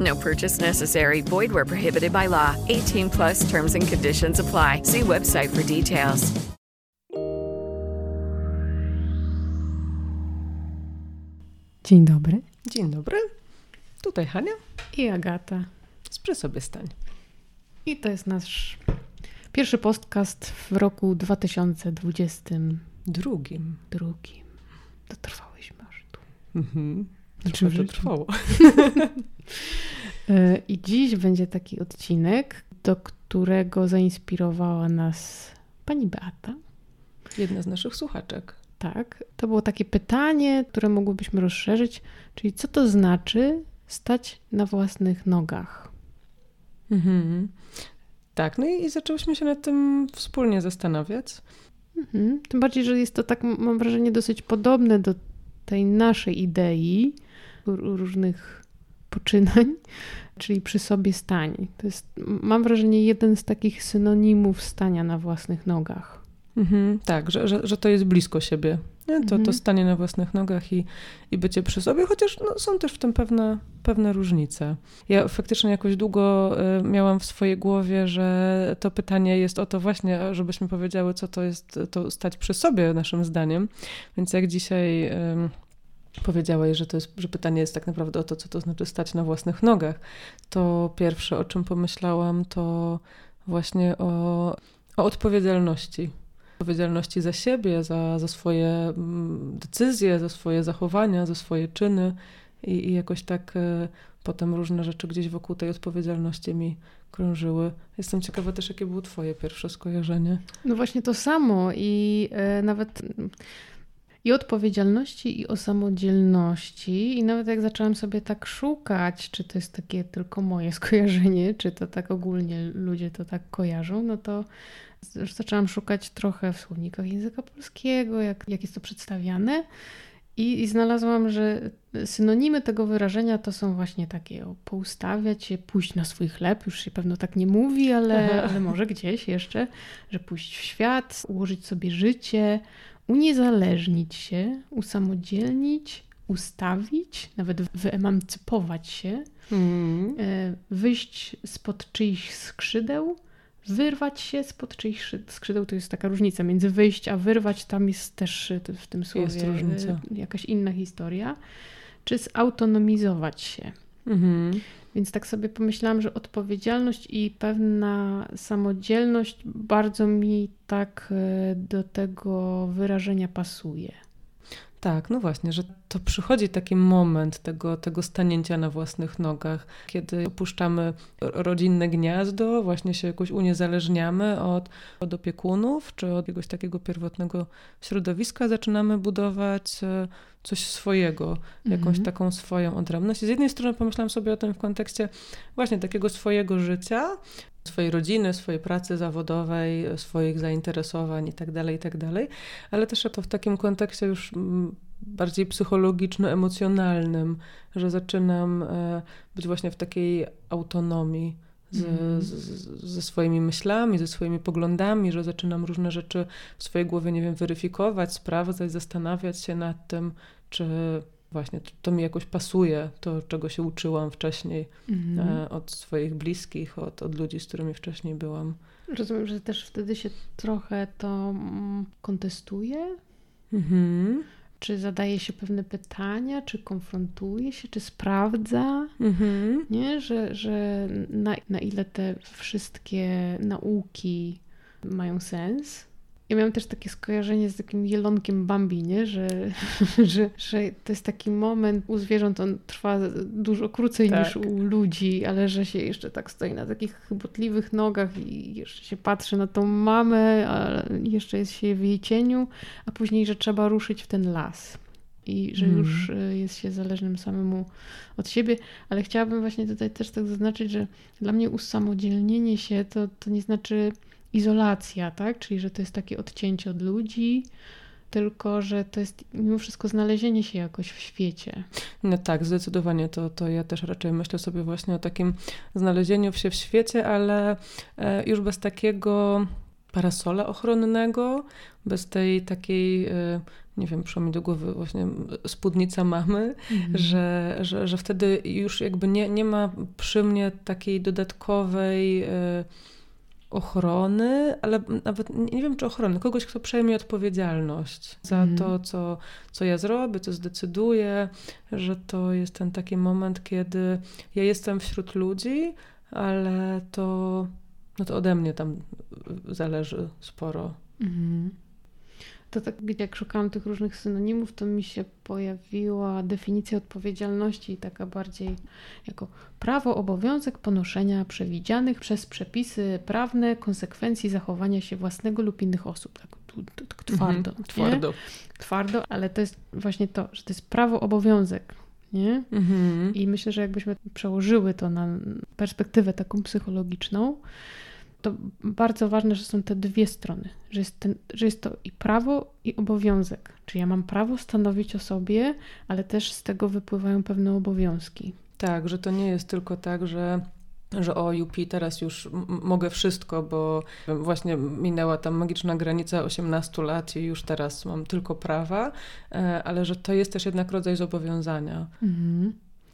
No purchase necessary. Void where prohibited by law. 18 plus terms and conditions apply. See website for details. Dzień dobry. Dzień dobry. Tutaj Hania. I Agata. Sprzyj sobie stań. I to jest nasz pierwszy podcast w roku 2022. Drugim. Dotrwałyśmy aż tu. Mhm. Trochę to trwało. E, I dziś będzie taki odcinek, do którego zainspirowała nas pani Beata. Jedna z naszych słuchaczek. Tak, to było takie pytanie, które mogłybyśmy rozszerzyć, czyli co to znaczy stać na własnych nogach? Mhm. Tak, no i, i zaczęłyśmy się nad tym wspólnie zastanawiać. Mhm. Tym bardziej, że jest to tak, mam wrażenie, dosyć podobne do tej naszej idei różnych poczynań, czyli przy sobie stań. To jest, mam wrażenie, jeden z takich synonimów stania na własnych nogach. Mhm. Tak, że, że, że to jest blisko siebie. Nie? To, to Mhm. stanie na własnych nogach i, i bycie przy sobie, chociaż no, są też w tym pewne, pewne różnice. Ja faktycznie jakoś długo y, miałam w swojej głowie, że to pytanie jest o to właśnie, żebyśmy powiedziały, co to jest to stać przy sobie, naszym zdaniem. Więc jak dzisiaj powiedziałeś, że, to jest, że pytanie jest tak naprawdę o to, co to znaczy stać na własnych nogach, to pierwsze, o czym pomyślałam, to właśnie o, o odpowiedzialności odpowiedzialności za siebie, za, za swoje mm, decyzje, za swoje zachowania, za swoje czyny i, i jakoś tak e, potem różne rzeczy gdzieś wokół tej odpowiedzialności mi krążyły. Jestem ciekawa też, jakie było twoje pierwsze skojarzenie. No właśnie to samo i e, nawet mm, i odpowiedzialności, i o samodzielności. I nawet jak zaczęłam sobie tak szukać, czy to jest takie tylko moje skojarzenie, czy to tak ogólnie ludzie to tak kojarzą, no to zaczęłam szukać trochę w słownikach języka polskiego, jak, jak jest to przedstawiane. I, I znalazłam, że synonimy tego wyrażenia to są właśnie takie o, poustawiać się, pójść na swój chleb. Już się pewno tak nie mówi, ale, ale może gdzieś jeszcze, że pójść w świat, ułożyć sobie życie, uniezależnić się, usamodzielnić, ustawić, nawet wyemancypować się, e, wyjść spod czyichś skrzydeł, wyrwać się spod czyichś skrzydeł. To jest taka różnica między wyjść a wyrwać. Tam jest też e, w tym słowie e, jakaś inna historia. Czy zautonomizować się. Mhm. Więc tak sobie pomyślałam, że odpowiedzialność i pewna samodzielność bardzo mi tak e, do tego wyrażenia pasuje. Tak, no właśnie, że to przychodzi taki moment tego, tego stanięcia na własnych nogach, kiedy opuszczamy rodzinne gniazdo, właśnie się jakoś uniezależniamy od, od opiekunów czy od jakiegoś takiego pierwotnego środowiska, zaczynamy budować e, coś swojego, jakąś Mhm. taką swoją odrębność. I z jednej strony pomyślałam sobie o tym w kontekście właśnie takiego swojego życia, swojej rodziny, swojej pracy zawodowej, swoich zainteresowań itd., itd., ale też to w takim kontekście już mm, bardziej psychologiczno-emocjonalnym, że zaczynam e, być właśnie w takiej autonomii z, Mhm. z, z- ze swoimi myślami, ze swoimi poglądami, że zaczynam różne rzeczy w swojej głowie, nie wiem, weryfikować, sprawdzać, zastanawiać się nad tym, czy właśnie to, to mi jakoś pasuje, to czego się uczyłam wcześniej Mhm. e, od swoich bliskich, od, od ludzi, z którymi wcześniej byłam. Rozumiem, że też wtedy się trochę to mm, kontestuje, Mhm. czy zadaje się pewne pytania, czy konfrontuje się, czy sprawdza, Mhm. nie? Że, że na, na ile te wszystkie nauki mają sens. Ja miałam też takie skojarzenie z takim jelonkiem Bambi, nie? Że, że, że to jest taki moment u zwierząt, on trwa dużo krócej Tak. niż u ludzi, ale że się jeszcze tak stoi na takich chybotliwych nogach i jeszcze się patrzy na tą mamę, a jeszcze jest się w jej cieniu, a później, że trzeba ruszyć w ten las. I że Mm. już y, jest się zależnym samemu od siebie, ale chciałabym właśnie tutaj też tak zaznaczyć, że dla mnie usamodzielnienie się to, to nie znaczy izolacja, tak? Czyli że to jest takie odcięcie od ludzi, tylko że to jest mimo wszystko znalezienie się jakoś w świecie. No tak, zdecydowanie to, to ja też raczej myślę sobie właśnie o takim znalezieniu się w świecie, ale e, już bez takiego parasola ochronnego, bez tej takiej, e, nie wiem, przyszło mi do głowy właśnie spódnica mamy, że, że, że wtedy już jakby nie, nie ma przy mnie takiej dodatkowej e, ochrony, ale nawet nie wiem czy ochrony, kogoś, kto przejmie odpowiedzialność za Mhm. to, co, co ja zrobię, co zdecyduję, że to jest ten taki moment, kiedy ja jestem wśród ludzi, ale to, no to ode mnie tam zależy sporo. Mhm. To tak, jak szukałam tych różnych synonimów, to mi się pojawiła definicja odpowiedzialności, taka bardziej jako prawo, obowiązek ponoszenia przewidzianych przez przepisy prawne konsekwencji zachowania się własnego lub innych osób. Tak, tak twardo. Mhm? Twardo. Twardo, ale to jest właśnie to, że to jest prawo, obowiązek. Nie? Mhm. I myślę, że jakbyśmy przełożyły to na perspektywę taką psychologiczną, to bardzo ważne, że są te dwie strony, że jest, ten, że jest to i prawo, i obowiązek. Czyli ja mam prawo stanowić o sobie, ale też z tego wypływają pewne obowiązki. Tak, że to nie jest tylko tak, że że o teraz już mogę wszystko, bo właśnie minęła tam magiczna granica 18 lat i już teraz mam tylko prawa, e, ale że to jest też jednak rodzaj zobowiązania.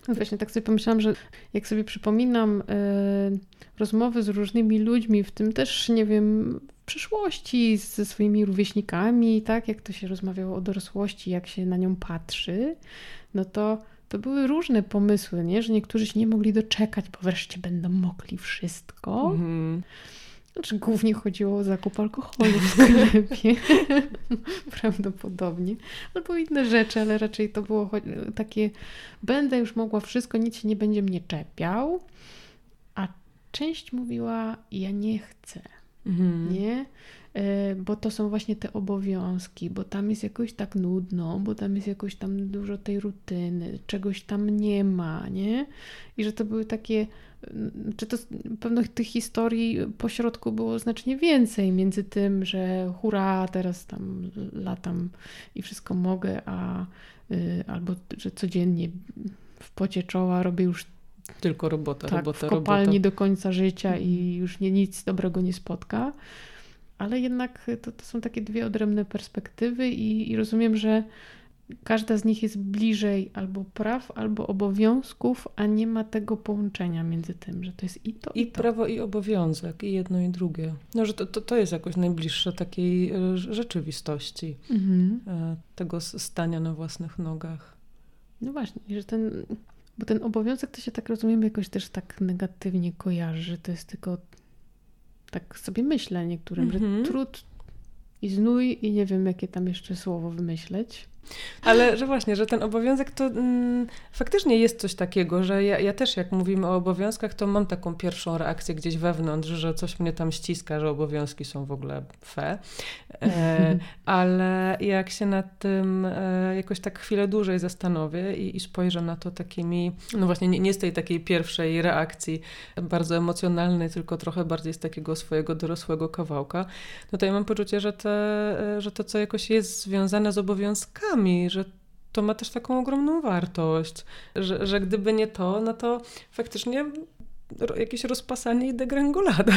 No właśnie tak sobie pomyślałam, że jak sobie przypominam e, rozmowy z różnymi ludźmi, w tym też, nie wiem, w przyszłości ze swoimi rówieśnikami, tak, jak to się rozmawiało o dorosłości, jak się na nią patrzy, no to to były różne pomysły, nie? że niektórzy się nie mogli doczekać, bo wreszcie będą mogli wszystko. Mhm. Znaczy, głównie chodziło o zakup alkoholu w sklepie. Prawdopodobnie. Albo inne rzeczy, ale raczej to było takie, będę już mogła wszystko, nic się nie będzie mnie czepiał. A część mówiła, ja nie chcę, Mhm. nie? E, Bo to są właśnie te obowiązki, bo tam jest jakoś tak nudno, bo tam jest jakoś tam dużo tej rutyny, czegoś tam nie ma, nie? I że to były takie, mm, czy to pewno tych historii po środku było znacznie więcej między tym, że hura, teraz tam latam i wszystko mogę, a y, albo że codziennie w pocie czoła robię już Tylko robota, tak, robota, w kopalni robota. do końca życia i już nie, nic dobrego nie spotka. Ale jednak to, to są takie dwie odrębne perspektywy i, i rozumiem, że każda z nich jest bliżej albo praw, albo obowiązków, a nie ma tego połączenia między tym, że to jest i to, i, I to. prawo, i obowiązek, i jedno, i drugie. No, że to, to, to jest jakoś najbliższe takiej e, rzeczywistości, Mhm. e, tego stania na własnych nogach. No właśnie, że ten, bo ten obowiązek to się tak rozumiem jakoś też tak negatywnie kojarzy, że to jest tylko tak sobie myślę niektórym, Mhm. że trud i znój i nie wiem jakie tam jeszcze słowo wymyśleć. Ale że właśnie, że ten obowiązek to mm, faktycznie jest coś takiego, że ja, ja też jak mówimy o obowiązkach, to mam taką pierwszą reakcję gdzieś wewnątrz, że coś mnie tam ściska, że obowiązki są w ogóle fe. E, ale jak się nad tym e, jakoś tak chwilę dłużej zastanowię i, i spojrzę na to takimi, no właśnie nie, nie z tej takiej pierwszej reakcji bardzo emocjonalnej, tylko trochę bardziej z takiego swojego dorosłego kawałka, no to ja mam poczucie, że, te, e, że to, co jakoś jest związane z obowiązkami, że to ma też taką ogromną wartość, że, że gdyby nie to, no to faktycznie jakieś rozpasanie i degrengolada.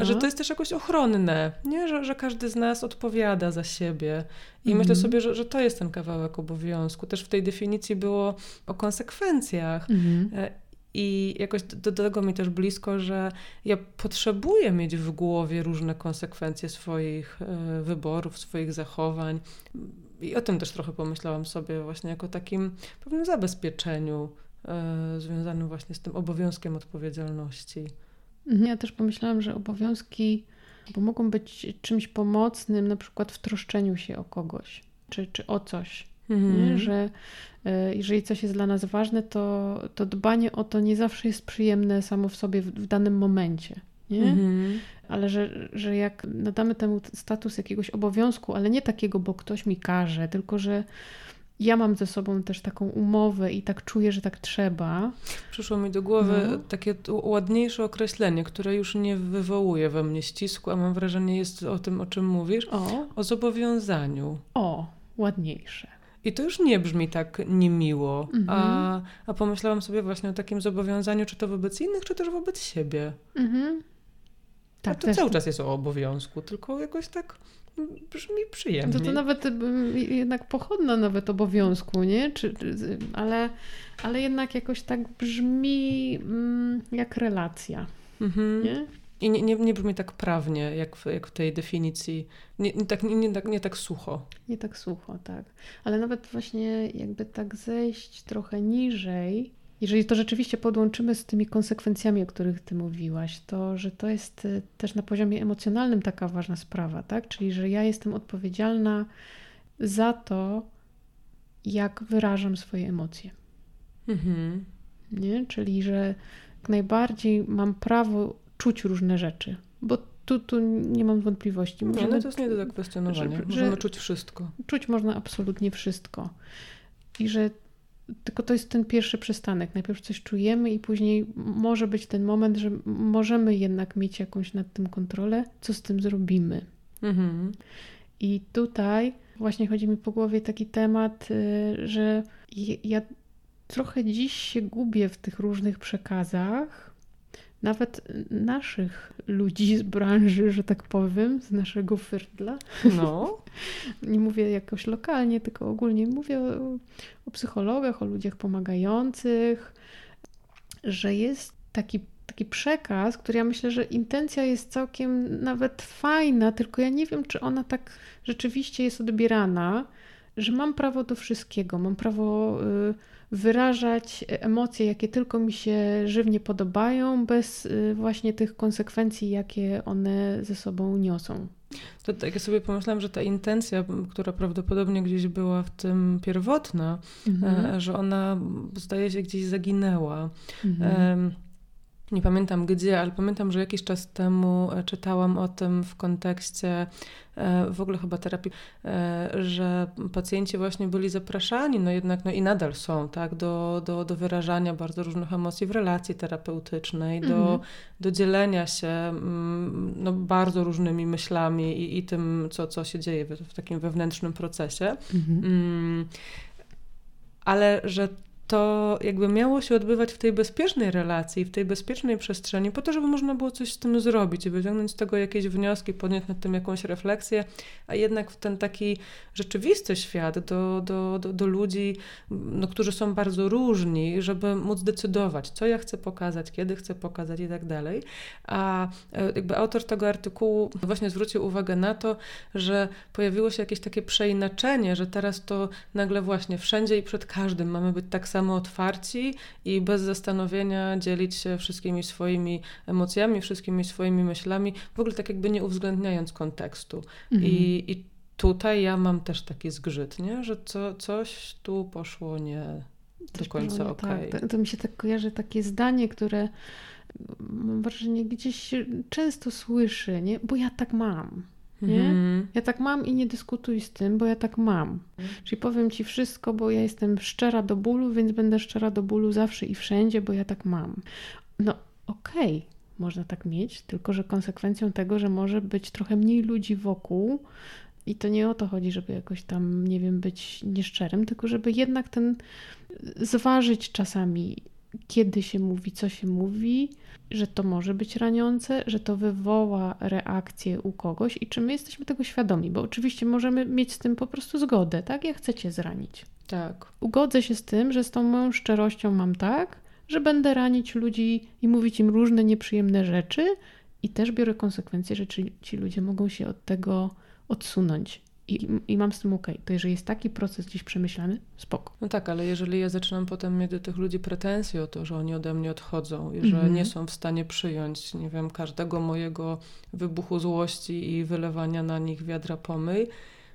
A że to jest też jakoś ochronne, nie? Że, że każdy z nas odpowiada za siebie. I Mhm. myślę sobie, że, że to jest ten kawałek obowiązku. Też w tej definicji było o konsekwencjach. Mhm. I jakoś do, do tego mi też blisko, że ja potrzebuję mieć w głowie różne konsekwencje swoich e, wyborów, swoich zachowań. I o tym też trochę pomyślałam sobie właśnie jako takim pewnym zabezpieczeniu e, związanym właśnie z tym obowiązkiem odpowiedzialności. Mhm. Ja też pomyślałam, że obowiązki bo mogą być czymś pomocnym, na przykład w troszczeniu się o kogoś czy, czy o coś. Mhm. Że e, jeżeli coś jest dla nas ważne, to, to dbanie o to nie zawsze jest przyjemne samo w sobie w, w danym momencie. Mhm. Ale że, że jak nadamy temu status jakiegoś obowiązku, ale nie takiego, bo ktoś mi każe, tylko że ja mam ze sobą też taką umowę i tak czuję, że tak trzeba. Przyszło mi do głowy No. takie ładniejsze określenie, które już nie wywołuje we mnie ścisku, a mam wrażenie jest o tym, o czym mówisz, O, o zobowiązaniu. o, ładniejsze. I to już nie brzmi tak niemiło, Mhm. a, a pomyślałam sobie właśnie o takim zobowiązaniu, czy to wobec innych, czy też wobec siebie. Mhm. Tak, Tak, to cały czas jest o obowiązku, tylko jakoś tak brzmi przyjemnie. To, to nawet mm, jednak pochodna nawet obowiązku, nie? Czy, czy, ale, ale jednak jakoś tak brzmi mm, jak relacja, Mhm. nie? I nie, nie, nie brzmi tak prawnie, jak w, jak w tej definicji. Nie, nie, tak, nie, nie, tak, nie tak sucho. Nie tak sucho, tak. Ale nawet właśnie jakby tak zejść trochę niżej, jeżeli to rzeczywiście podłączymy z tymi konsekwencjami, o których ty mówiłaś, to że to jest y, też na poziomie emocjonalnym taka ważna sprawa, tak? Czyli że ja jestem odpowiedzialna za to, jak wyrażam swoje emocje. Mhm. Nie? Czyli że jak najbardziej mam prawo czuć różne rzeczy, bo tu, tu nie mam wątpliwości. Nie, Możemy no to jest nie do zakwestionowania. że- że- Możemy czuć wszystko. czuć można absolutnie wszystko. I że tylko to jest ten pierwszy przystanek. Najpierw coś czujemy, i później może być ten moment, że możemy jednak mieć jakąś nad tym kontrolę, co z tym zrobimy. Mhm. I tutaj właśnie chodzi mi po głowie taki temat, y, że ja trochę dziś się gubię w tych różnych przekazach, nawet naszych ludzi z branży, że tak powiem, z naszego firdla. No. Nie mówię jakoś lokalnie, tylko ogólnie mówię o, o psychologach, o ludziach pomagających, że jest taki, taki przekaz, który ja myślę, że intencja jest całkiem nawet fajna, tylko ja nie wiem, czy ona tak rzeczywiście jest odbierana, że mam prawo do wszystkiego, mam prawo y, wyrażać emocje, jakie tylko mi się żywnie podobają, bez y, właśnie tych konsekwencji, jakie one ze sobą niosą. To tak ja sobie pomyślałam, że ta intencja, która prawdopodobnie gdzieś była w tym pierwotna, e, że ona zdaje się gdzieś zaginęła. Mhm. Nie pamiętam gdzie, ale pamiętam, że jakiś czas temu e, czytałam o tym w kontekście e, w ogóle chyba terapii, e, że pacjenci właśnie byli zapraszani, no jednak no i nadal są, tak, do, do, do wyrażania bardzo różnych emocji w relacji terapeutycznej, do, Mhm. do dzielenia się mm, no, bardzo różnymi myślami i, i tym, co, co się dzieje w, w takim wewnętrznym procesie. Mhm. Mm, ale że to jakby miało się odbywać w tej bezpiecznej relacji, w tej bezpiecznej przestrzeni, po to, żeby można było coś z tym zrobić i wyciągnąć z tego jakieś wnioski, podjąć nad tym jakąś refleksję, a jednak w ten taki rzeczywisty świat do, do, do, do ludzi, no, którzy są bardzo różni, żeby móc decydować, co ja chcę pokazać, kiedy chcę pokazać i tak dalej. A e, jakby autor tego artykułu właśnie zwrócił uwagę na to, że pojawiło się jakieś takie przeinaczenie, że teraz to nagle właśnie wszędzie i przed każdym mamy być tak samo otwarci i bez zastanowienia dzielić się wszystkimi swoimi emocjami, wszystkimi swoimi myślami, w ogóle tak jakby nie uwzględniając kontekstu. I, I tutaj ja mam też taki zgrzyt, nie? że co, coś tu poszło nie do Też końca powiem, okej. Tak, to, to mi się tak kojarzy takie zdanie, które mam wrażenie gdzieś się często słyszy, nie? Bo ja tak mam. Nie? Mhm. Ja tak mam i nie dyskutuj z tym, bo ja tak mam. Czyli powiem ci wszystko, bo ja jestem szczera do bólu, więc będę szczera do bólu zawsze i wszędzie, bo ja tak mam. No okej, można tak mieć, tylko że konsekwencją tego, że może być trochę mniej ludzi wokół i to nie o to chodzi, żeby jakoś tam, nie wiem, być nieszczerym, tylko żeby jednak ten zważyć czasami, kiedy się mówi, co się mówi, że to może być raniące, że to wywoła reakcję u kogoś i czy my jesteśmy tego świadomi, bo oczywiście możemy mieć z tym po prostu zgodę, tak? Ja chcę cię zranić. Tak. Ugodzę się z tym, że z tą moją szczerością mam tak, że będę ranić ludzi i mówić im różne nieprzyjemne rzeczy i też biorę konsekwencje, że ci, ci ludzie mogą się od tego odsunąć. I, i mam z tym okej. To jeżeli jest taki proces gdzieś przemyślany, spoko. No tak, ale jeżeli ja zaczynam potem mieć do tych ludzi pretensje o to, że oni ode mnie odchodzą i że Mhm. nie są w stanie przyjąć, nie wiem, każdego mojego wybuchu złości i wylewania na nich wiadra pomyj,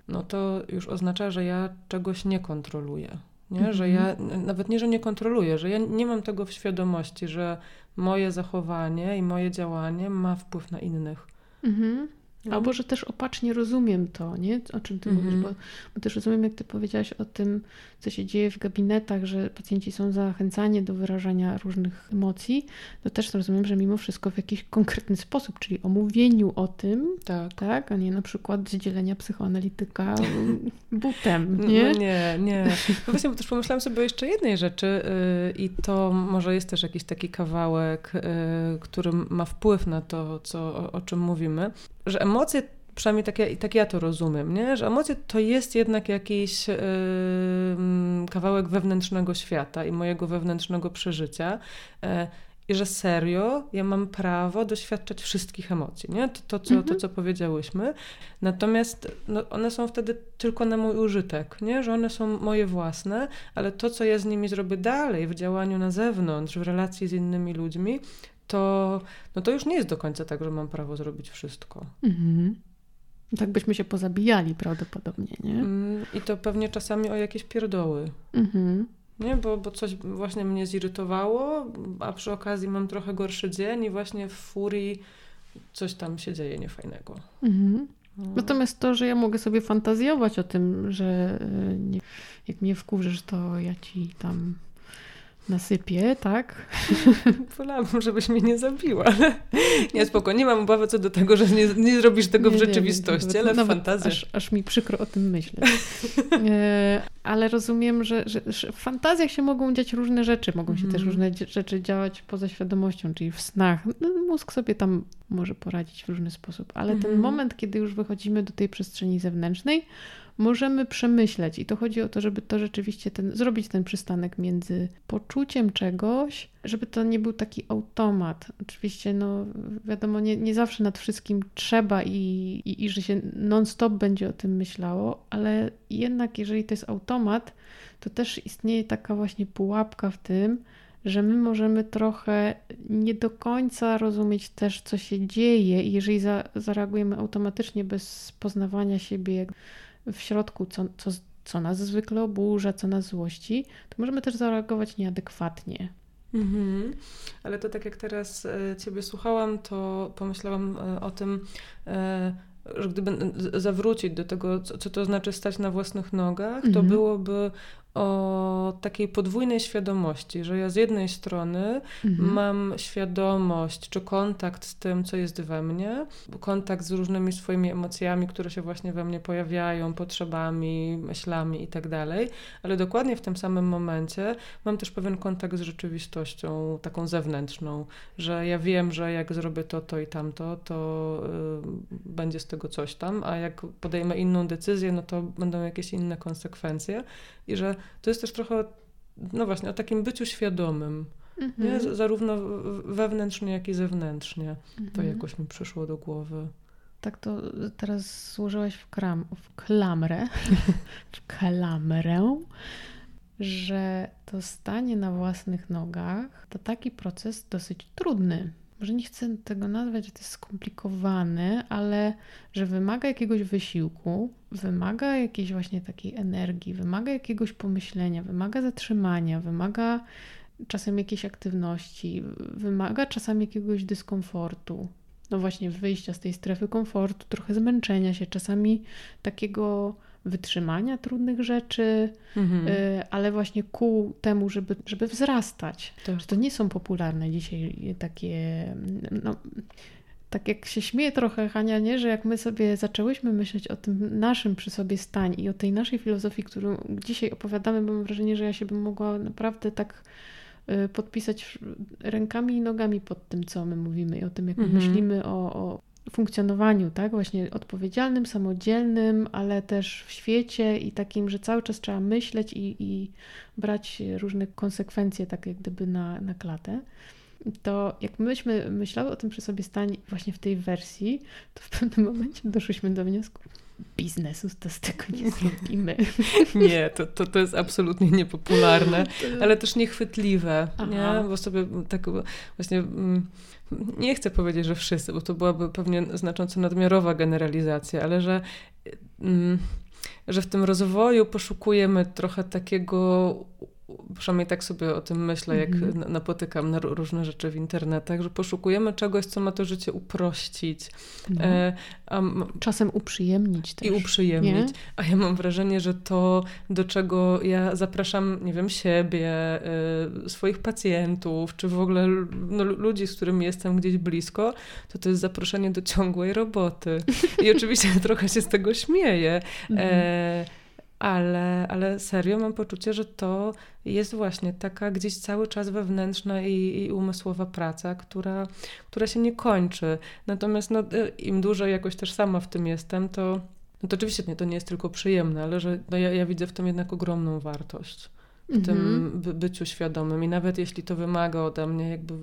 no to już oznacza, że ja czegoś nie kontroluję. Nie? Że ja, Mhm. nawet nie, że nie kontroluję, że ja nie mam tego w świadomości, że moje zachowanie i moje działanie ma wpływ na innych. Mhm. No. Albo, że też opacznie rozumiem to, nie? O czym ty Mhm. mówisz, bo, bo też rozumiem, jak ty powiedziałaś o tym, co się dzieje w gabinetach, że pacjenci są zachęcani do wyrażania różnych emocji, to też rozumiem, że mimo wszystko w jakiś konkretny sposób, czyli o mówieniu o tym, Tak. tak, a nie na przykład zdzielenia psychoanalityka butem, nie? No nie, nie. No właśnie, bo też pomyślałam sobie jeszcze jednej rzeczy yy, i to może jest też jakiś taki kawałek, yy, który ma wpływ na to, co, o czym mówimy, że emocje, przynajmniej tak ja, tak ja to rozumiem, nie? że emocje to jest jednak jakiś yy, kawałek wewnętrznego świata i mojego wewnętrznego przeżycia. Yy, i że serio ja mam prawo doświadczać wszystkich emocji, nie? To, to, co, to co powiedziałyśmy. Natomiast no, one są wtedy tylko na mój użytek, nie? Że one są moje własne, ale to, co ja z nimi zrobię dalej w działaniu na zewnątrz, w relacji z innymi ludźmi, to, no to już nie jest do końca tak, że mam prawo zrobić wszystko. Mhm. Tak byśmy się pozabijali prawdopodobnie, nie? Mm, I to pewnie czasami o jakieś pierdoły. Mhm. Nie, bo, bo coś właśnie mnie zirytowało, a przy okazji mam trochę gorszy dzień i właśnie w furii coś tam się dzieje niefajnego. Mhm. No. Natomiast to, że ja mogę sobie fantazjować o tym, że y, nie, jak mnie wkurzysz, to ja ci tam nasypię, tak? Wolałabym, żebyś mnie nie zabiła, ale nie, spoko, nie mam obawy co do tego, że nie, nie zrobisz tego Nie, w rzeczywistości, nie, ale w fantazjach. Aż, aż mi przykro o tym myśleć. E, ale rozumiem, że, że, że w fantazjach się mogą dziać różne rzeczy, mogą się Mhm. też różne dzie- rzeczy działać poza świadomością, czyli w snach. No, mózg sobie tam może poradzić w różny sposób, ale ten Mhm. moment, kiedy już wychodzimy do tej przestrzeni zewnętrznej, możemy przemyśleć i to chodzi o to, żeby to rzeczywiście ten, zrobić ten przystanek między poczuciem czegoś, żeby to nie był taki automat. Oczywiście, no wiadomo, nie, nie zawsze nad wszystkim trzeba i, i, i że się non-stop będzie o tym myślało, ale jednak jeżeli to jest automat, to też istnieje taka właśnie pułapka w tym, że my możemy trochę nie do końca rozumieć też, co się dzieje, i jeżeli za, zareagujemy automatycznie bez poznawania siebie w środku, co, co, co nas zwykle oburza, co nas złości, to możemy też zareagować nieadekwatnie. Mhm. Ale to tak jak teraz e, Ciebie słuchałam, to pomyślałam e, o tym, e, że gdyby zawrócić do tego, co, co to znaczy stać na własnych nogach, to Mhm. byłoby o takiej podwójnej świadomości, że ja z jednej strony Mhm. mam świadomość czy kontakt z tym, co jest we mnie, kontakt z różnymi swoimi emocjami, które się właśnie we mnie pojawiają, potrzebami, myślami i tak dalej, ale dokładnie w tym samym momencie mam też pewien kontakt z rzeczywistością taką zewnętrzną, że ja wiem, że jak zrobię to, to i tamto, to y, będzie z tego coś tam, a jak podejmę inną decyzję, no to będą jakieś inne konsekwencje i że to jest też trochę, no właśnie, o takim byciu świadomym, Mhm. nie? Zarówno wewnętrznie, jak i zewnętrznie. To Mhm. jakoś mi przyszło do głowy. Tak to teraz złożyłaś w, kram, w klamrę, w klamrę, że to stanie na własnych nogach to taki proces dosyć trudny. Może nie chcę tego nazwać, że to jest skomplikowane, ale że wymaga jakiegoś wysiłku, wymaga jakiejś właśnie takiej energii, wymaga jakiegoś pomyślenia, wymaga zatrzymania, wymaga czasem jakiejś aktywności, wymaga czasami jakiegoś dyskomfortu. No właśnie, wyjścia z tej strefy komfortu, trochę zmęczenia się, czasami takiego wytrzymania trudnych rzeczy, Mhm. y, ale właśnie ku temu, żeby, żeby wzrastać. Tak. Że to nie są popularne dzisiaj takie. No, tak jak się śmieje trochę Hania, nie? że jak my sobie zaczęłyśmy myśleć o tym naszym przy sobie stań i o tej naszej filozofii, którą dzisiaj opowiadamy, bo mam wrażenie, że ja się bym mogła naprawdę tak y, podpisać rękami i nogami pod tym, co my mówimy i o tym, jak Mhm. myślimy o, o funkcjonowaniu, tak? Właśnie odpowiedzialnym, samodzielnym, ale też w świecie i takim, że cały czas trzeba myśleć i, i brać różne konsekwencje, tak jak gdyby na, na klatę. To jak myśmy myślały o tym przy sobie stań właśnie w tej wersji, to w pewnym momencie doszłyśmy do wniosku, biznesu, to z tego nie zrobimy. Nie, to, to, to jest absolutnie niepopularne, ale też niechwytliwe, nie? Bo sobie tak właśnie... Nie chcę powiedzieć, że wszyscy, bo to byłaby pewnie znacząco nadmiarowa generalizacja, ale że, mm, że w tym rozwoju poszukujemy trochę takiego, przynajmniej tak sobie o tym myślę, jak Mhm. na- napotykam na ró- różne rzeczy w internetach, że poszukujemy czegoś, co ma to życie uprościć No. e, Czasem uprzyjemnić też. i uprzyjemnić. nie? A ja mam wrażenie, że to, do czego ja zapraszam, nie wiem, siebie, y, swoich pacjentów, czy w ogóle no, ludzi, z którymi jestem gdzieś blisko, to to jest zaproszenie do ciągłej roboty. I oczywiście trochę się z tego śmieję. E, ale, ale serio mam poczucie, że to jest właśnie taka gdzieś cały czas wewnętrzna i, i umysłowa praca, która, która się nie kończy. Natomiast no, y, im dłużej jakoś też sama w tym jestem, to, no to oczywiście nie, to nie jest tylko przyjemne, ale że no ja, ja widzę w tym jednak ogromną wartość. W tym Mhm. by, byciu świadomym. I nawet jeśli to wymaga ode mnie jakby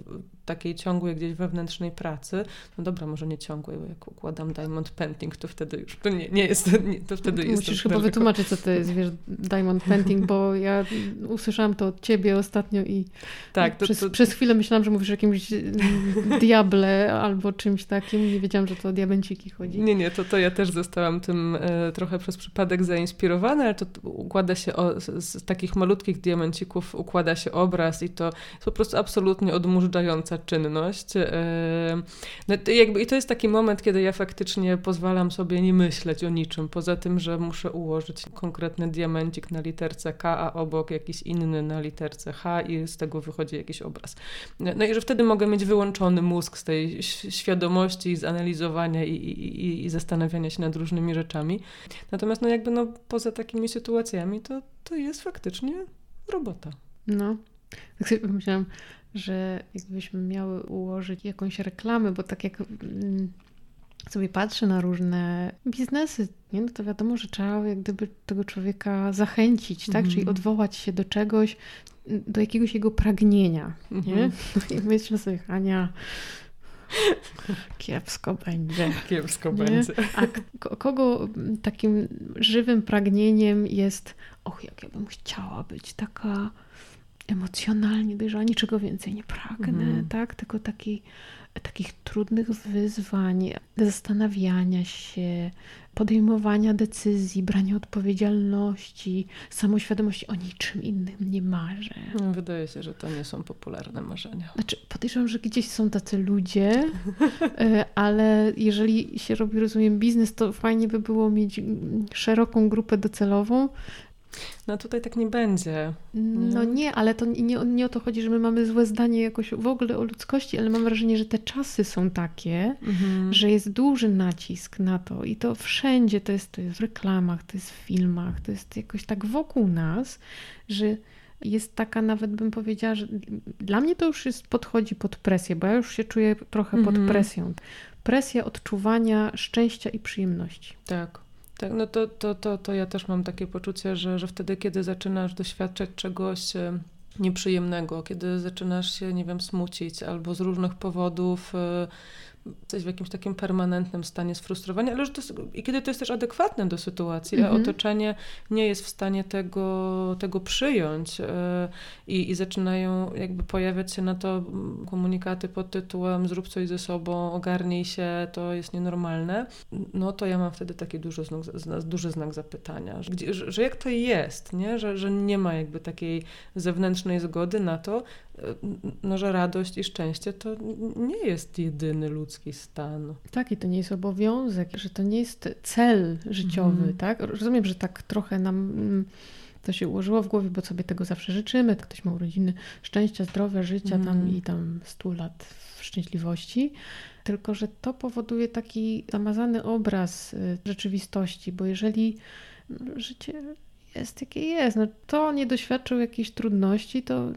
takiej ciągłej gdzieś wewnętrznej pracy, no dobra, może nie ciągłej, bo jak układam diamond painting, to wtedy już to nie, nie jest, nie, to wtedy jest Musisz chyba wytłumaczyć, co to jest, wiesz, diamond painting, bo ja usłyszałam to od ciebie ostatnio i Tak, to, przez, to, przez chwilę myślałam, że mówisz o jakimś diable albo czymś takim. Nie wiedziałam, że to o diamenciki chodzi. Nie, nie, to, to ja też zostałam tym e, trochę przez przypadek zainspirowana, ale to układa się o, z, z takich malutkich diamencików układa się obraz i to jest po prostu absolutnie odmurzająca czynność. E, no, to jakby, I to jest taki moment, kiedy ja faktycznie pozwalam sobie nie myśleć o niczym, poza tym, że muszę ułożyć konkretny diamencik na literce K, a obok jakiś inny na literce H i z tego wychodzi jakiś obraz. No i że wtedy mogę mieć wyłączony mózg z tej świadomości, z analizowania i, i- i zastanawiania się nad różnymi rzeczami. Natomiast no jakby no poza takimi sytuacjami to, to jest faktycznie robota. No. Tak sobie pomyślałam, że jakbyśmy miały ułożyć jakąś reklamę, bo tak jak mm, sobie patrzę na różne biznesy, nie? No to wiadomo, że trzeba jak gdyby tego człowieka zachęcić, tak? Mhm. Czyli odwołać się do czegoś, do jakiegoś jego pragnienia, nie? Mhm. I myślę sobie, Ania, kiepsko będzie. Kiepsko Nie? będzie. A kogo takim żywym pragnieniem jest, och, jak ja bym chciała być taka emocjonalnie dojrzała, niczego więcej nie pragnę, Mhm. tak? Tylko taki, takich trudnych wyzwań, zastanawiania się, podejmowania decyzji, brania odpowiedzialności, samoświadomości o niczym innym nie marzę. Wydaje się, że to nie są popularne marzenia. Znaczy, podejrzewam, że gdzieś są tacy ludzie, e, ale jeżeli się robi, rozumiem, biznes, to fajnie by było mieć mm, szeroką grupę docelową. No tutaj tak nie będzie. No Nie. nie, ale to nie, nie o to chodzi, że my mamy złe zdanie jakoś w ogóle o ludzkości, ale mam wrażenie, że te czasy są takie, Mhm. że jest duży nacisk na to i to wszędzie, to jest, to jest w reklamach, to jest w filmach, to jest jakoś tak wokół nas, że jest taka nawet bym powiedziała, że dla mnie to już jest, podchodzi pod presję, bo ja już się czuję trochę pod Mhm. presją. Presja odczuwania szczęścia i przyjemności. Tak. Tak, no to, to, to, to ja też mam takie poczucie, że, że wtedy, kiedy zaczynasz doświadczać czegoś e, nieprzyjemnego, kiedy zaczynasz się, nie wiem, smucić albo z różnych powodów jesteś w jakimś takim permanentnym stanie sfrustrowania, ale że to, i kiedy to jest też adekwatne do sytuacji, a Mhm. otoczenie nie jest w stanie tego, tego przyjąć e, i, i zaczynają jakby pojawiać się na to mm, komunikaty pod tytułem zrób coś ze sobą, ogarnij się, to jest nienormalne, no to ja mam wtedy taki duży znak, zna- duży znak zapytania, że, że, że jak to jest, nie? Że, że nie ma jakby takiej zewnętrznej zgody na to, no, że radość i szczęście to nie jest jedyny ludzki stan. Tak, i to nie jest obowiązek, że to nie jest cel życiowy, Mhm. tak? Rozumiem, że tak trochę nam mm, to się ułożyło w głowie, bo sobie tego zawsze życzymy. Ktoś ma urodziny szczęścia, zdrowia, życia tam Mhm. i tam 100 lat w szczęśliwości. Tylko, że to powoduje taki zamazany obraz y, rzeczywistości, bo jeżeli no, życie jest jakie jest, no to nie doświadczył jakiejś trudności, to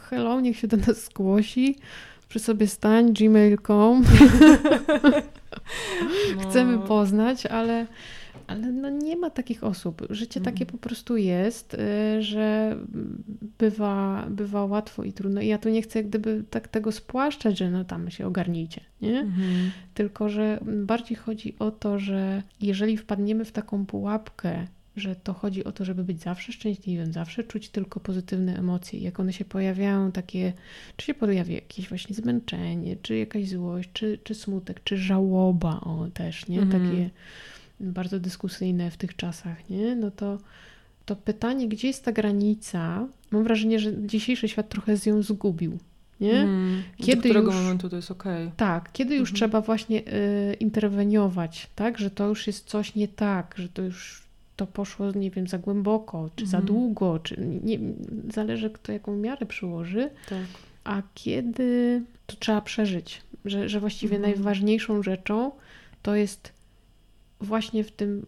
hello, niech się do nas zgłosi, przy sobie stań, gmail.com. Chcemy No. poznać, ale Ale no nie ma takich osób. Życie Mhm. takie po prostu jest, y, że bywa, bywa łatwo i trudno. I ja tu nie chcę jak gdyby tak tego spłaszczać, że no tam się ogarnijcie, nie? Mhm. Tylko, że bardziej chodzi o to, że jeżeli wpadniemy w taką pułapkę, że to chodzi o to, żeby być zawsze szczęśliwym, zawsze czuć tylko pozytywne emocje. Jak one się pojawiają, takie, czy się pojawia jakieś właśnie zmęczenie, czy jakaś złość, czy, czy smutek, czy żałoba, o też, nie? Mhm. Takie bardzo dyskusyjne w tych czasach, nie? No to, to pytanie, gdzie jest ta granica? Mam wrażenie, że dzisiejszy świat trochę z ją zgubił, nie? Mhm. Kiedy Do którego już- momentu to jest okej? Tak, kiedy już trzeba właśnie y, interweniować, tak, że to już jest coś nie tak, że to już to poszło, nie wiem, za głęboko, czy za długo, czy nie, zależy kto jaką miarę przyłoży, Tak. a kiedy to trzeba przeżyć, że, że właściwie Mhm. najważniejszą rzeczą to jest właśnie w tym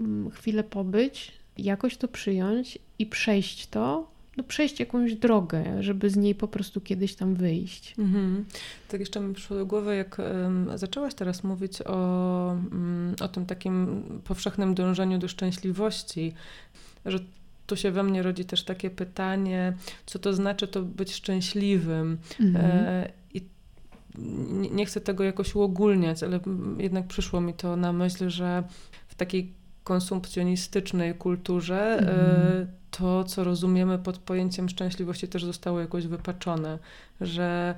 mm, chwilę pobyć, jakoś to przyjąć i przejść to, no przejść jakąś drogę, żeby z niej po prostu kiedyś tam wyjść. Mhm. Tak jeszcze mi przyszło do głowy, jak em, zaczęłaś teraz mówić o, mm, o tym takim powszechnym dążeniu do szczęśliwości, że tu się we mnie rodzi też takie pytanie, co to znaczy to być szczęśliwym. Mhm. E, I nie, chcę tego jakoś uogólniać, ale jednak przyszło mi to na myśl, że w takiej konsumpcjonistycznej kulturze e, to, co rozumiemy pod pojęciem szczęśliwości, też zostało jakoś wypaczone, że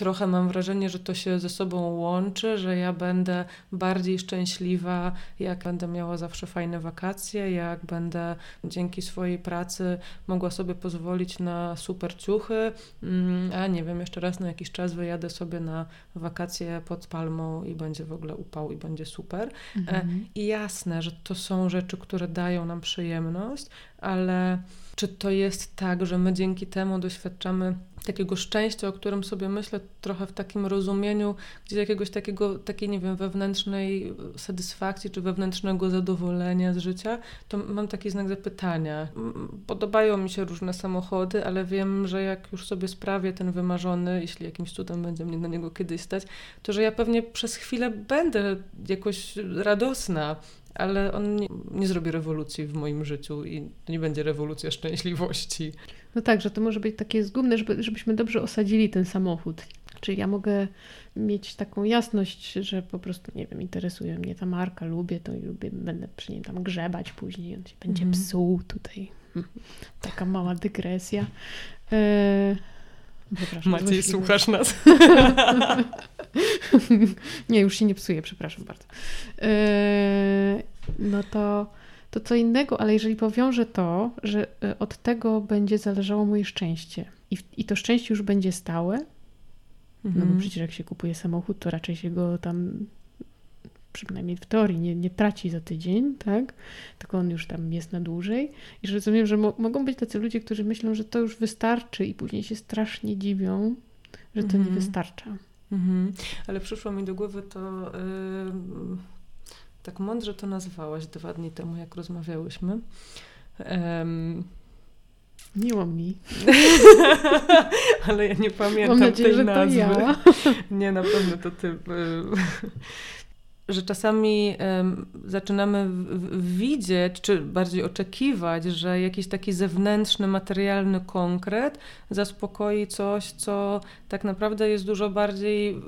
trochę mam wrażenie, że to się ze sobą łączy, że ja będę bardziej szczęśliwa, jak będę miała zawsze fajne wakacje, jak będę dzięki swojej pracy mogła sobie pozwolić na super ciuchy, mm, a nie wiem, jeszcze raz na jakiś czas wyjadę sobie na wakacje pod palmą i będzie w ogóle upał i będzie super. E, I jasne, że to są rzeczy, które dają nam przyjemność, ale czy to jest tak, że my dzięki temu doświadczamy takiego szczęścia, o którym sobie myślę trochę w takim rozumieniu, gdzieś jakiegoś takiego, takiej, nie wiem, wewnętrznej satysfakcji czy wewnętrznego zadowolenia z życia, to mam taki znak zapytania. Podobają mi się różne samochody, ale wiem, że jak już sobie sprawię ten wymarzony, jeśli jakimś cudem będzie mnie na niego kiedyś stać, to że ja pewnie przez chwilę będę jakoś radosna, ale on nie, nie zrobi rewolucji w moim życiu i nie będzie rewolucja szczęśliwości. No tak, że to może być takie zgubne, żeby, żebyśmy dobrze osadzili ten samochód. Czyli ja mogę mieć taką jasność, że po prostu, nie wiem, interesuje mnie ta marka, lubię to i lubię, będę przy nim tam grzebać później, on się będzie Mhm. psuł tutaj. Taka mała dygresja. E... Przepraszam, Maciej, złośliwy. słuchasz nas? nie, już się nie psuje, przepraszam bardzo. E, No to, to co innego, ale jeżeli powiążę to, że e, od tego będzie zależało moje szczęście i, i to szczęście już będzie stałe, no Mhm. bo przecież jak się kupuje samochód, to raczej się go tam przynajmniej w teorii nie, nie traci za tydzień, tak? Tylko on już tam jest na dłużej. I że rozumiem, że mo- mogą być tacy ludzie, którzy myślą, że to już wystarczy i później się strasznie dziwią, że to nie Mhm. wystarcza. Mhm. Ale przyszło mi do głowy to, ym, tak mądrze to nazwałaś dwa dni temu, jak rozmawiałyśmy. Em, Miło mi. ale ja nie pamiętam Mam nadzieję, tej że nazwy. ja. Nie, na pewno to ty. Że czasami em, zaczynamy w- w- widzieć, czy bardziej oczekiwać, że jakiś taki zewnętrzny, materialny konkret zaspokoi coś, co tak naprawdę jest dużo bardziej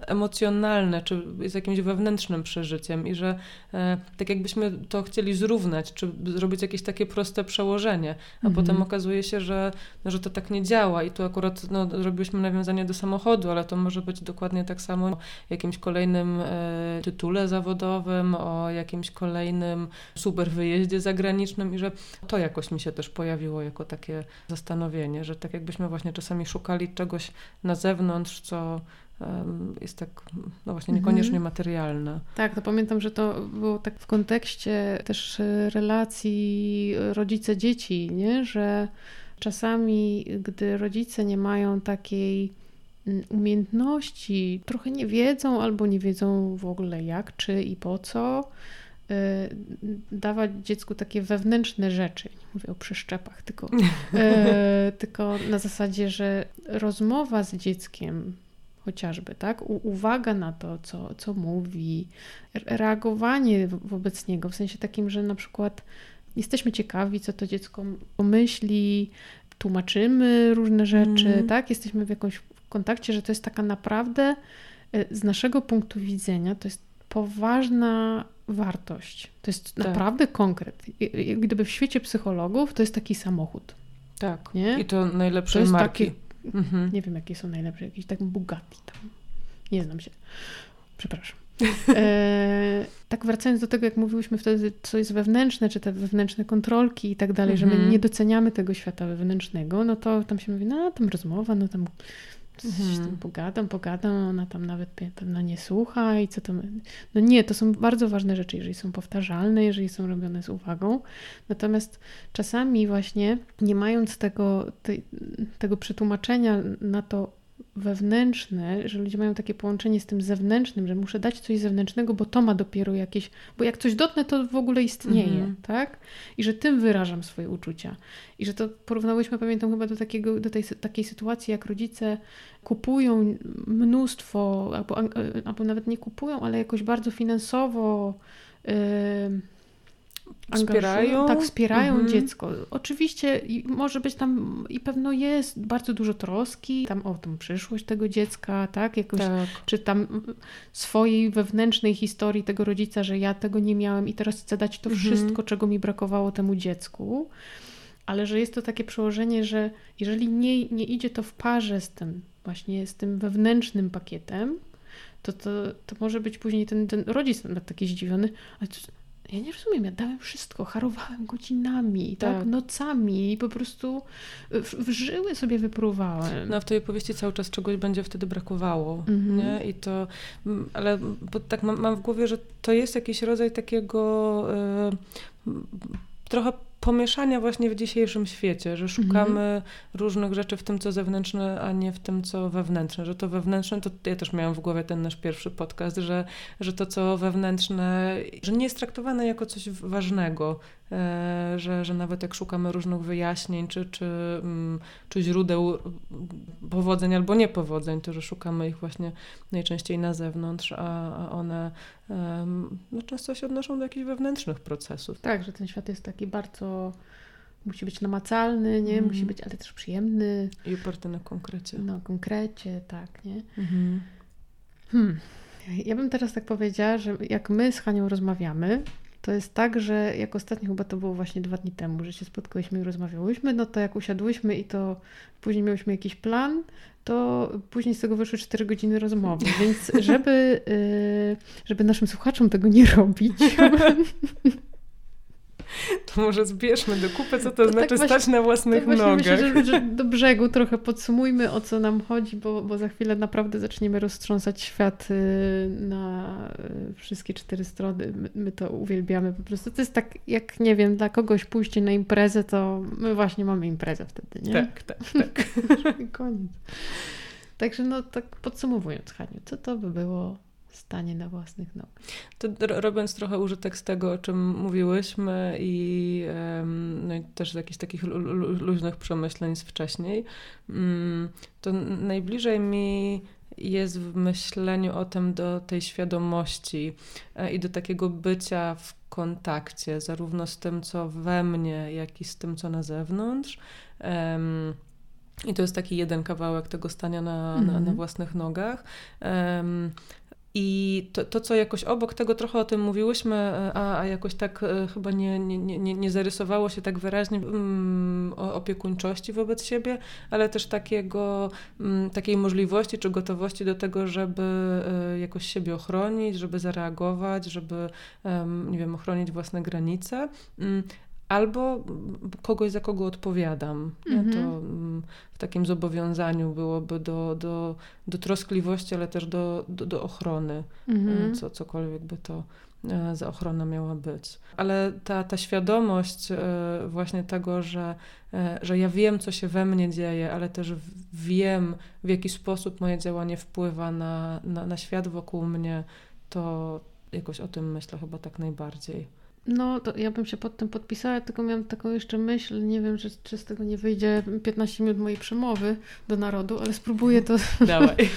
emocjonalne, czy jest jakimś wewnętrznym przeżyciem i że e, tak jakbyśmy to chcieli zrównać, czy zrobić jakieś takie proste przełożenie, a Mhm. potem okazuje się, że, no, że to tak nie działa i tu akurat no, robiliśmy nawiązanie do samochodu, ale to może być dokładnie tak samo o jakimś kolejnym e, tytule zawodowym, o jakimś kolejnym super wyjeździe zagranicznym i że to jakoś mi się też pojawiło jako takie zastanowienie, że tak jakbyśmy właśnie czasami szukali czegoś na zewnątrz, co jest tak, no właśnie niekoniecznie materialne. Tak, to pamiętam, że to było tak w kontekście też e, relacji rodzice-dzieci, nie? że czasami, gdy rodzice nie mają takiej mm, umiejętności, trochę nie wiedzą albo nie wiedzą w ogóle jak, czy i po co, e, dawać dziecku takie wewnętrzne rzeczy. Nie mówię o przeszczepach, tylko, e, tylko na zasadzie, że rozmowa z dzieckiem chociażby, tak? U, uwaga na to, co, co mówi, reagowanie wobec niego, w sensie takim, że na przykład jesteśmy ciekawi, co to dziecko pomyśli, tłumaczymy różne rzeczy, mm. tak? Jesteśmy w jakimś kontakcie, że to jest taka naprawdę e, z naszego punktu widzenia, to jest poważna wartość. To jest tak. naprawdę konkret. Gdyby w świecie psychologów to jest taki samochód. Tak. Nie? I to najlepsze to marki. Mhm. Nie wiem, jakie są najlepsze. Jakiś tak Bugatti tam. Nie znam się. Przepraszam. E, tak wracając do tego, jak mówiłyśmy wtedy, co jest wewnętrzne, czy te wewnętrzne kontrolki i tak dalej, że my mhm. nie doceniamy tego świata wewnętrznego, no to tam się mówi, no tam rozmowa, no tam Mhm. Tam pogadam, pogadam, ona tam nawet pewno nie słucha i co tam. No nie, to są bardzo ważne rzeczy, jeżeli są powtarzalne, jeżeli są robione z uwagą. Natomiast czasami właśnie nie mając tego, tego przetłumaczenia na to, wewnętrzne, że ludzie mają takie połączenie z tym zewnętrznym, że muszę dać coś zewnętrznego, bo to ma dopiero jakieś, bo jak coś dotnę, to w ogóle istnieje, mhm. tak? I że tym wyrażam swoje uczucia. I że to porównałyśmy, pamiętam chyba do, takiego, do tej, takiej sytuacji, jak rodzice kupują mnóstwo, albo, albo nawet nie kupują, ale jakoś bardzo finansowo yy, Wspierają? Tak, wspierają mhm. dziecko. Oczywiście może być tam i pewno jest bardzo dużo troski tam o tą przyszłość tego dziecka, tak? Jakoś, tak. Czy tam swojej wewnętrznej historii tego rodzica, że ja tego nie miałem i teraz chcę dać to mhm. wszystko, czego mi brakowało temu dziecku. Ale że jest to takie przełożenie, że jeżeli nie, nie idzie to w parze z tym właśnie z tym wewnętrznym pakietem, to, to, to może być później ten, ten rodzic taki zdziwiony, ale to, ja nie rozumiem, ja dałem wszystko, harowałem godzinami, tak, tak nocami i po prostu w, w, żyły sobie wyprówałem. No w tej opowieści cały czas czegoś będzie wtedy brakowało, mhm. nie? I to, ale bo tak mam, mam, w głowie, że to jest jakiś rodzaj takiego y, trochę pomieszania właśnie w dzisiejszym świecie, że szukamy mhm. różnych rzeczy w tym, co zewnętrzne, a nie w tym, co wewnętrzne. Że to wewnętrzne, to ja też miałam w głowie ten nasz pierwszy podcast, że, że to, co wewnętrzne, że nie jest traktowane jako coś ważnego, e, że, że nawet jak szukamy różnych wyjaśnień, czy, czy, mm, czy źródeł powodzeń albo niepowodzeń, to że szukamy ich właśnie najczęściej na zewnątrz, a, a one no, często się odnoszą do jakichś wewnętrznych procesów. Tak, że ten świat jest taki bardzo musi być namacalny, nie? Mm. Musi być, ale też przyjemny. I oparty na konkrecie. No, konkrecie, tak, nie? Mm. Hmm. Ja bym teraz tak powiedziała, że jak my z Hanią rozmawiamy, to jest tak, że jak ostatnio chyba to było właśnie dwa dni temu, że się spotkałyśmy i rozmawiałyśmy, no to jak usiadłyśmy i to później miałyśmy jakiś plan, to później z tego wyszły 4 godziny rozmowy. Więc żeby, y, żeby naszym słuchaczom tego nie robić, To może zbierzmy do kupy, co to, to tak znaczy tak stać na własnych tak nogach. Myślę, że, że, do brzegu trochę podsumujmy, o co nam chodzi, bo, bo za chwilę naprawdę zaczniemy roztrząsać świat y, na y, wszystkie cztery strony. My, my, to uwielbiamy po prostu. To jest tak, jak nie wiem, dla kogoś pójście na imprezę, to my właśnie mamy imprezę wtedy, nie? Tak, tak, tak. Koniec. Także no tak podsumowując, Haniu, co to by było stanie na własnych nogach. To robiąc trochę użytek z tego, o czym mówiłyśmy i, no i też z jakichś takich luźnych przemyśleń z wcześniej, mm, to najbliżej mi jest w myśleniu o tym do tej świadomości e, i do takiego bycia w kontakcie, zarówno z tym, co we mnie, jak i z tym, co na zewnątrz. I to jest taki jeden kawałek tego stania na, mm -hmm. na, na, mhm. własnych nogach. Um, i to, to, co jakoś obok tego trochę o tym mówiłyśmy, a, a jakoś tak e, chyba nie, nie, nie, nie zarysowało się tak wyraźnie mm, opiekuńczości wobec siebie, ale też takiego, mm, takiej możliwości czy gotowości do tego, żeby e, jakoś siebie ochronić, żeby zareagować, żeby, nie wiem, ochronić własne granice. Albo kogoś, za kogo odpowiadam. Mhm. To mm, w takim zobowiązaniu byłoby do, do, do troskliwości, ale też do, do, do ochrony, mhm. co, cokolwiek by to e, za ochrona miała być. Ale ta, ta świadomość e, właśnie tego, że, e, że ja wiem, co się we mnie dzieje, ale też wiem, w jaki sposób moje działanie wpływa na, na, na świat wokół mnie, to jakoś o tym myślę chyba tak najbardziej. No, to ja bym się pod tym podpisała, tylko miałam taką jeszcze myśl, nie wiem, czy, czy z tego nie wyjdzie 15 minut mojej przemowy do narodu, ale spróbuję to... Dawaj.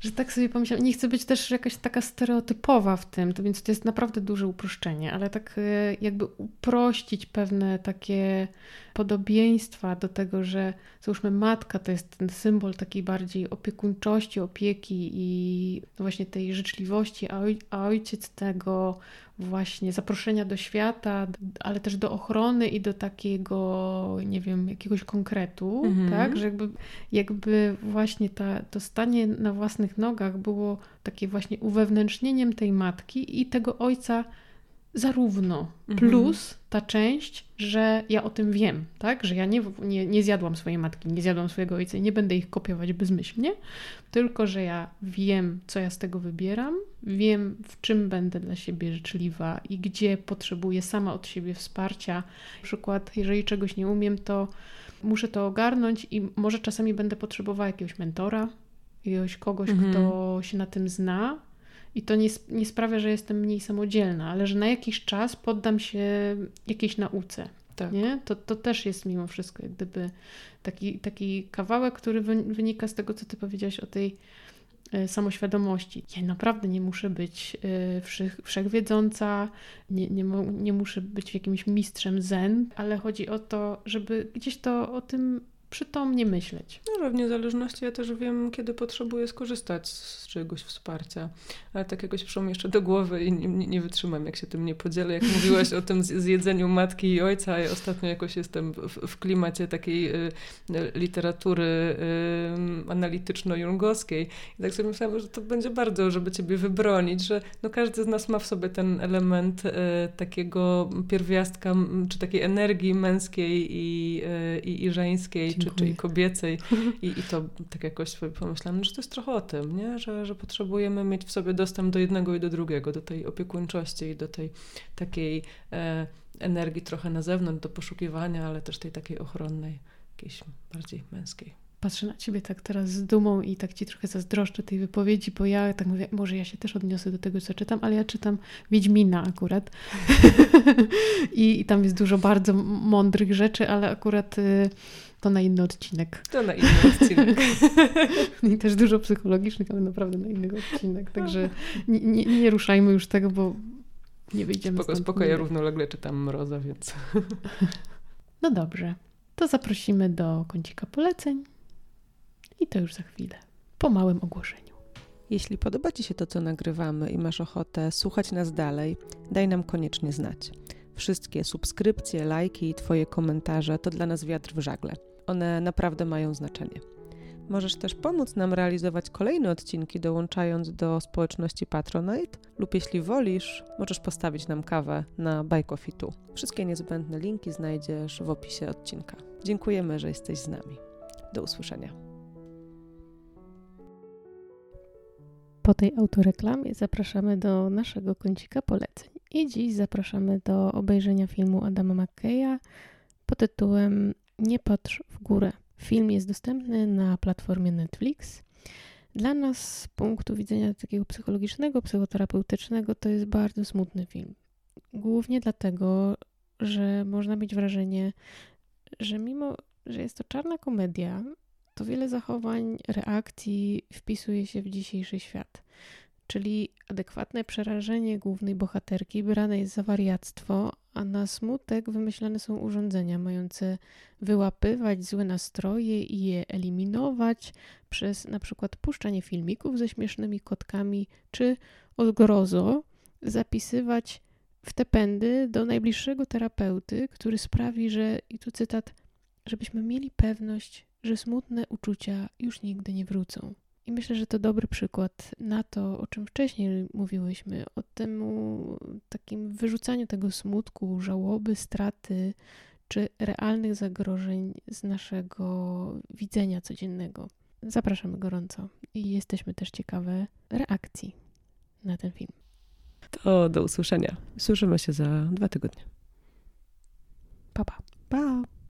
że tak sobie pomyślałam, nie chcę być też jakaś taka stereotypowa w tym, to więc to jest naprawdę duże uproszczenie, ale tak e, jakby uprościć pewne takie podobieństwa do tego, że załóżmy matka to jest ten symbol takiej bardziej opiekuńczości, opieki i właśnie tej życzliwości, a ojciec tego właśnie zaproszenia do świata, ale też do ochrony i do takiego, nie wiem, jakiegoś konkretu, mhm. tak? Że jakby, jakby właśnie ta, to stanie na własnych nogach było takie właśnie uwewnętrznieniem tej matki i tego ojca zarówno mhm. plus ta część, że ja o tym wiem, tak? Że ja nie, nie, nie zjadłam swojej matki, nie zjadłam swojego ojca i nie będę ich kopiować bezmyślnie, tylko że ja wiem, co ja z tego wybieram, wiem, w czym będę dla siebie życzliwa i gdzie potrzebuję sama od siebie wsparcia. Na przykład, jeżeli czegoś nie umiem, to muszę to ogarnąć i może czasami będę potrzebowała jakiegoś mentora, jakiegoś kogoś, mhm. kto się na tym zna, i to nie, nie sprawia, że jestem mniej samodzielna, ale że na jakiś czas poddam się jakiejś nauce. Tak. Nie? To, to też jest mimo wszystko jak gdyby taki, taki kawałek, który wynika z tego, co ty powiedziałaś o tej e, samoświadomości. Ja naprawdę nie muszę być e, wszech, wszechwiedząca, nie, nie, nie muszę być jakimś mistrzem zen, ale chodzi o to, żeby gdzieś to o tym przytomnie myśleć. No, w niezależności ja też wiem, kiedy potrzebuję skorzystać z czegoś wsparcia. Ale tak jakoś przyszło mi jeszcze do głowy i nie, nie wytrzymam, jak się tym nie podzielę. Jak mówiłaś o tym zjedzeniu matki i ojca, ja ostatnio jakoś jestem w, w klimacie takiej y, literatury y, analityczno-jungowskiej. I tak sobie myślałam, że to będzie bardzo, żeby ciebie wybronić, że no każdy z nas ma w sobie ten element y, takiego pierwiastka, czy takiej energii męskiej i, y, i, i żeńskiej, czy, czy kobiecej. I, I to tak jakoś sobie pomyślałam, że to jest trochę o tym, nie? Że, że potrzebujemy mieć w sobie dostęp do jednego i do drugiego, do tej opiekuńczości i do tej takiej e, energii trochę na zewnątrz, do poszukiwania, ale też tej takiej ochronnej, jakiejś bardziej męskiej patrzę na ciebie tak teraz z dumą i tak ci trochę zazdroszczę tej wypowiedzi, bo ja tak mówię, może ja się też odniosę do tego, co czytam, ale ja czytam Wiedźmina akurat. I, I, tam jest dużo bardzo mądrych rzeczy, ale akurat y, to na inny odcinek. To na inny odcinek. I też dużo psychologicznych, ale naprawdę na inny odcinek. Także nie, nie, nie ruszajmy już tego, bo nie wyjdziemy Spoko, stąd. Spoko, ja równolegle czytam Mroza, więc... No dobrze. To zaprosimy do kącika poleceń. I to już za chwilę, po małym ogłoszeniu. Jeśli podoba Ci się to, co nagrywamy i masz ochotę słuchać nas dalej, daj nam koniecznie znać. Wszystkie subskrypcje, lajki i Twoje komentarze to dla nas wiatr w żagle. One naprawdę mają znaczenie. Możesz też pomóc nam realizować kolejne odcinki, dołączając do społeczności Patronite, lub jeśli wolisz, możesz postawić nam kawę na Buy Coffee Tu. Wszystkie niezbędne linki znajdziesz w opisie odcinka. Dziękujemy, że jesteś z nami. Do usłyszenia. Po tej autoreklamie zapraszamy do naszego kącika poleceń. I dziś zapraszamy do obejrzenia filmu Adama McKeya pod tytułem Nie patrz w górę. Film jest dostępny na platformie Netflix. Dla nas z punktu widzenia takiego psychologicznego, psychoterapeutycznego to jest bardzo smutny film. Głównie dlatego, że można mieć wrażenie, że mimo, że jest to czarna komedia, to wiele zachowań, reakcji wpisuje się w dzisiejszy świat. Czyli adekwatne przerażenie głównej bohaterki brane jest za wariactwo, a na smutek wymyślane są urządzenia mające wyłapywać złe nastroje i je eliminować przez na przykład puszczanie filmików ze śmiesznymi kotkami, czy odgrozo zapisywać w te pędy do najbliższego terapeuty, który sprawi, że, i tu cytat, żebyśmy mieli pewność, że smutne uczucia już nigdy nie wrócą. I myślę, że to dobry przykład na to, o czym wcześniej mówiłyśmy, o tym takim wyrzucaniu tego smutku, żałoby, straty czy realnych zagrożeń z naszego widzenia codziennego. Zapraszamy gorąco i jesteśmy też ciekawe reakcji na ten film. To do usłyszenia. Słyszymy się za dwa tygodnie. Pa, pa. Pa.